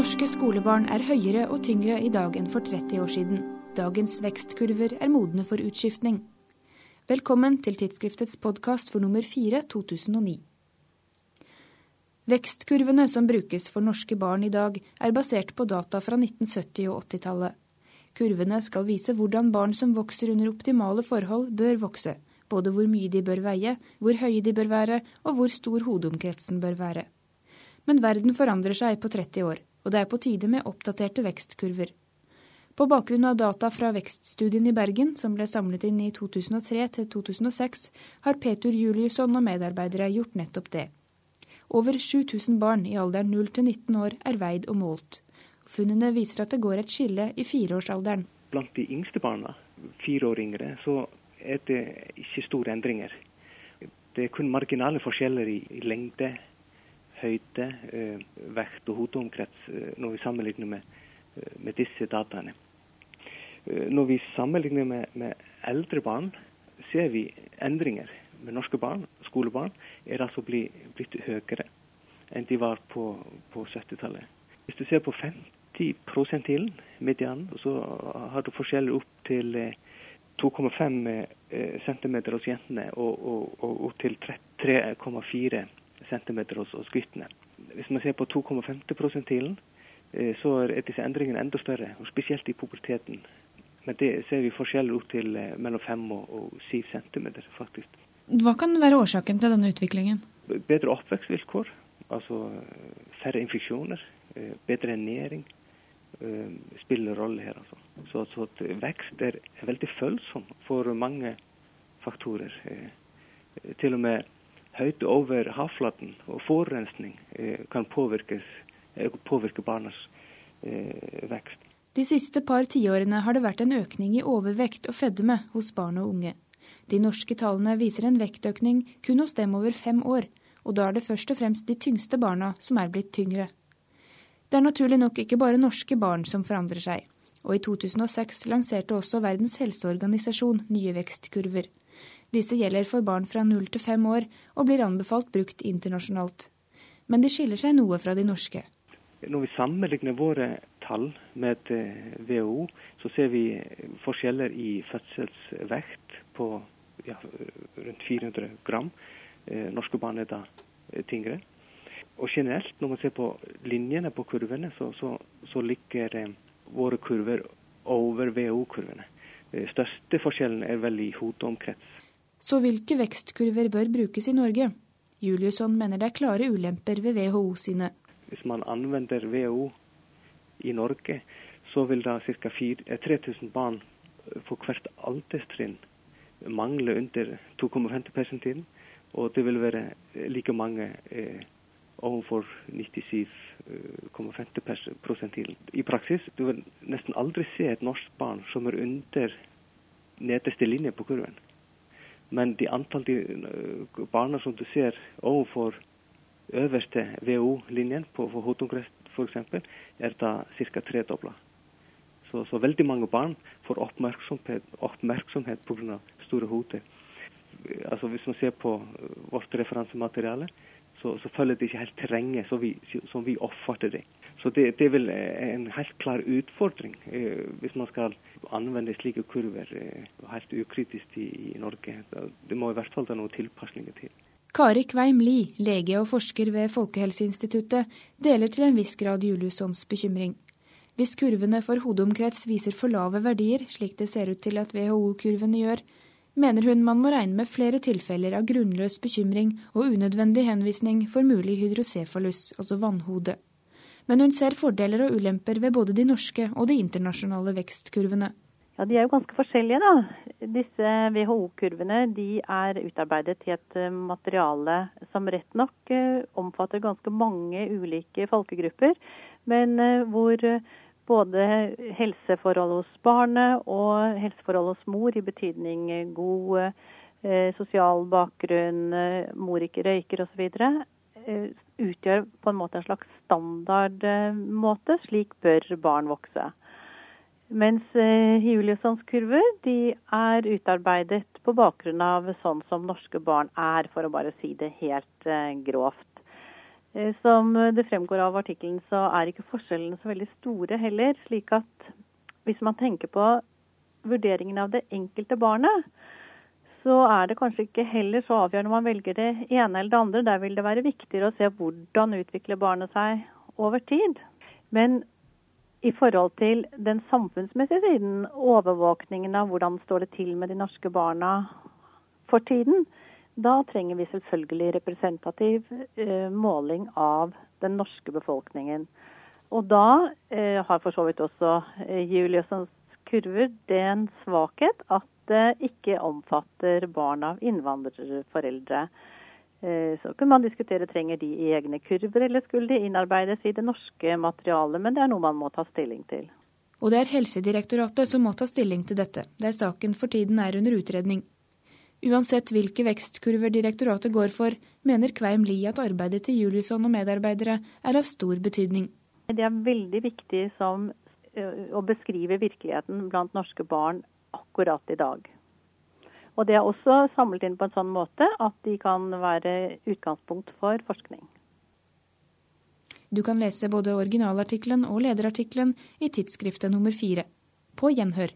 Norske skolebarn er høyere og tyngre i dag enn for 30 år siden. Dagens vekstkurver er modne for utskiftning. Velkommen til tidsskriftets podkast for nummer 4 2009. Vekstkurvene som brukes for norske barn i dag, er basert på data fra 1970- og 80-tallet. Kurvene skal vise hvordan barn som vokser under optimale forhold, bør vokse. Både hvor mye de bør veie, hvor høye de bør være, og hvor stor hodeomkretsen bør være. Men verden forandrer seg på 30 år og det er på tide med oppdaterte vekstkurver. På bakgrunn av data fra vekststudien i Bergen, som ble samlet inn i 2003 til 2006, har Petur Juliusson og medarbeidere gjort nettopp det. Over 7000 barn i alderen 0 til 19 år er veid og målt. Funnene viser at det går et skille i fireårsalderen. Blant de yngste barna, fire år yngre, så er det ikke store endringer. Det er kun marginale forskjeller i lengde, høyde, eh, vekt og hodeomkrets eh, når vi sammenligner med, eh, med, disse dataene. Når vi sammenligner med, med, eldre barn, ser vi endringer. Med norske barn, skolebarn, er altså blitt, blitt høyere enn de var på, på 70-tallet. Hvis du ser på 50 prosentilen, medianen, så har du forskjeller opp til 2,5 cm hos jentene og, og, og, og til 3,4 cm hos, hos guttene. Hvis man ser på 2,5-prosentilen, eh, så er disse endringene enda større, og spesielt i puberteten. Men det ser vi forskjeller opp til eh, mellom 5 og 7 cm, faktisk. Hva kan være årsaken til denne utviklingen? Bedre oppvekstvilkår, altså færre infeksjoner, eh, bedre ernæring spiller rolle her. Altså. Så, så vekst er veldig følsom for mange faktorer. Til og med høyde over havflaten og forurensning eh, kan påvirkes, eh, påvirke barnas eh, vekst. De siste par tiårene har det vært en økning i overvekt og fedme hos barn og unge. De norske tallene viser en vektøkning kun hos dem over fem år, og da er det først og fremst de tyngste barna som er blitt tyngre. Det er naturlig nok ikke bare norske barn som forandrer seg, og i 2006 lanserte også Verdens helseorganisasjon nye vekstkurver. Disse gjelder for barn fra 0 til 5 år og blir anbefalt brukt internasjonalt. Men de skiller seg noe fra de norske. Når vi sammenligner våre tall med WHO, så ser vi forskjeller i fødselsvekt på ja, rundt 400 gram. Eh, norske barn er da eh, tyngre. Og generelt, når man ser på linjene på kurvene, så, så, så ligger eh, våre kurver over WHO-kurvene. Største forskjellen er vel i hodeomkrets. Så hvilke vekstkurver bør brukes i Norge? Juliusson mener det er klare ulemper ved WHO sine. Hvis man anvender WHO i Norge, så vil da ca. 3000 barn for hvert alderstrinn mangle under 2,50 persentilen. Og det vil være like mange eh, overfor 97,50 prosentilen. I praksis du vil nesten aldri se et norsk barn som er under nederste linje på kurven. Men de antall de eh, barna som du ser overfor øverste WHO-linjen på hodeomkreft f.eks., er da ca. tredobla. Så, så veldig mange barn får oppmerksomhet, oppmerksomhet pga. store hoder. Altså Hvis man ser på vårt referansemateriale, så, så følger det ikke helt terrenget som vi, som vi oppfatter det. Så det, det er vel eh, en helt klar utfordring eh, hvis man skal anvende slike kurver eh, helt ukritisk i, i, Norge. Det må i hvert fall ta noen tilpasninger til. Kari Kveim Li, lege og forsker ved Folkehelseinstituttet, deler til en viss grad Juliussons bekymring. Hvis kurvene for hodeomkrets viser for lave verdier, slik det ser ut til at WHO-kurvene gjør, mener hun man må regne med flere tilfeller av grunnløs bekymring og unødvendig henvisning for mulig hydrocefalus, altså vannhode men hun ser fordeler og ulemper ved både de norske og de internasjonale vekstkurvene. Ja, De er jo ganske forskjellige. da. Disse WHO-kurvene de er utarbeidet i et eh, materiale som rett nok eh, omfatter ganske mange ulike folkegrupper, men eh, hvor både helseforhold hos barnet og helseforhold hos mor, i betydning god sosial bakgrunn, mor ikke røyker osv., utgjør på en måte en slags standardmåte. Slik bør barn vokse. Mens Juliussons eh, kurver de er utarbeidet på bakgrunn av sånn som norske barn er, for å bare si det helt eh, grovt. Eh, som det fremgår av artikkelen, så er ikke forskjellene så veldig store heller. Slik at hvis man tenker på vurderingen av det enkelte barnet, så er det kanskje ikke heller så avgjørende om man velger det ene eller det andre. Der vil det være viktigere å se hvordan utvikler barnet seg over tid. Men i forhold til den samfunnsmessige siden, overvåkningen av hvordan står det til med de norske barna for tiden, da trenger vi selvfølgelig representativ eh, måling av den norske befolkningen. Og da eh, har for så vidt også eh, Juliussons kurver den svakhet at det ikke omfatter barn av innvandrerforeldre. Eh, så kunne man diskutere trenger de egne kurver, eller skulle de innarbeides i det norske materialet. Men det er noe man må ta stilling til. Og det er Helsedirektoratet som må ta stilling til dette, der saken for tiden er under utredning. Uansett hvilke vekstkurver direktoratet går for, mener Kveim Lie at arbeidet til Juliusson og medarbeidere er av stor betydning. Det er veldig viktig som, å beskrive virkeligheten blant norske barn akkurat i dag. Og det er også samlet inn på en sånn måte at de kan være utgangspunkt for forskning. Du kan lese både originalartikkelen og lederartikkelen i tidsskriftet nummer fire. På gjenhør.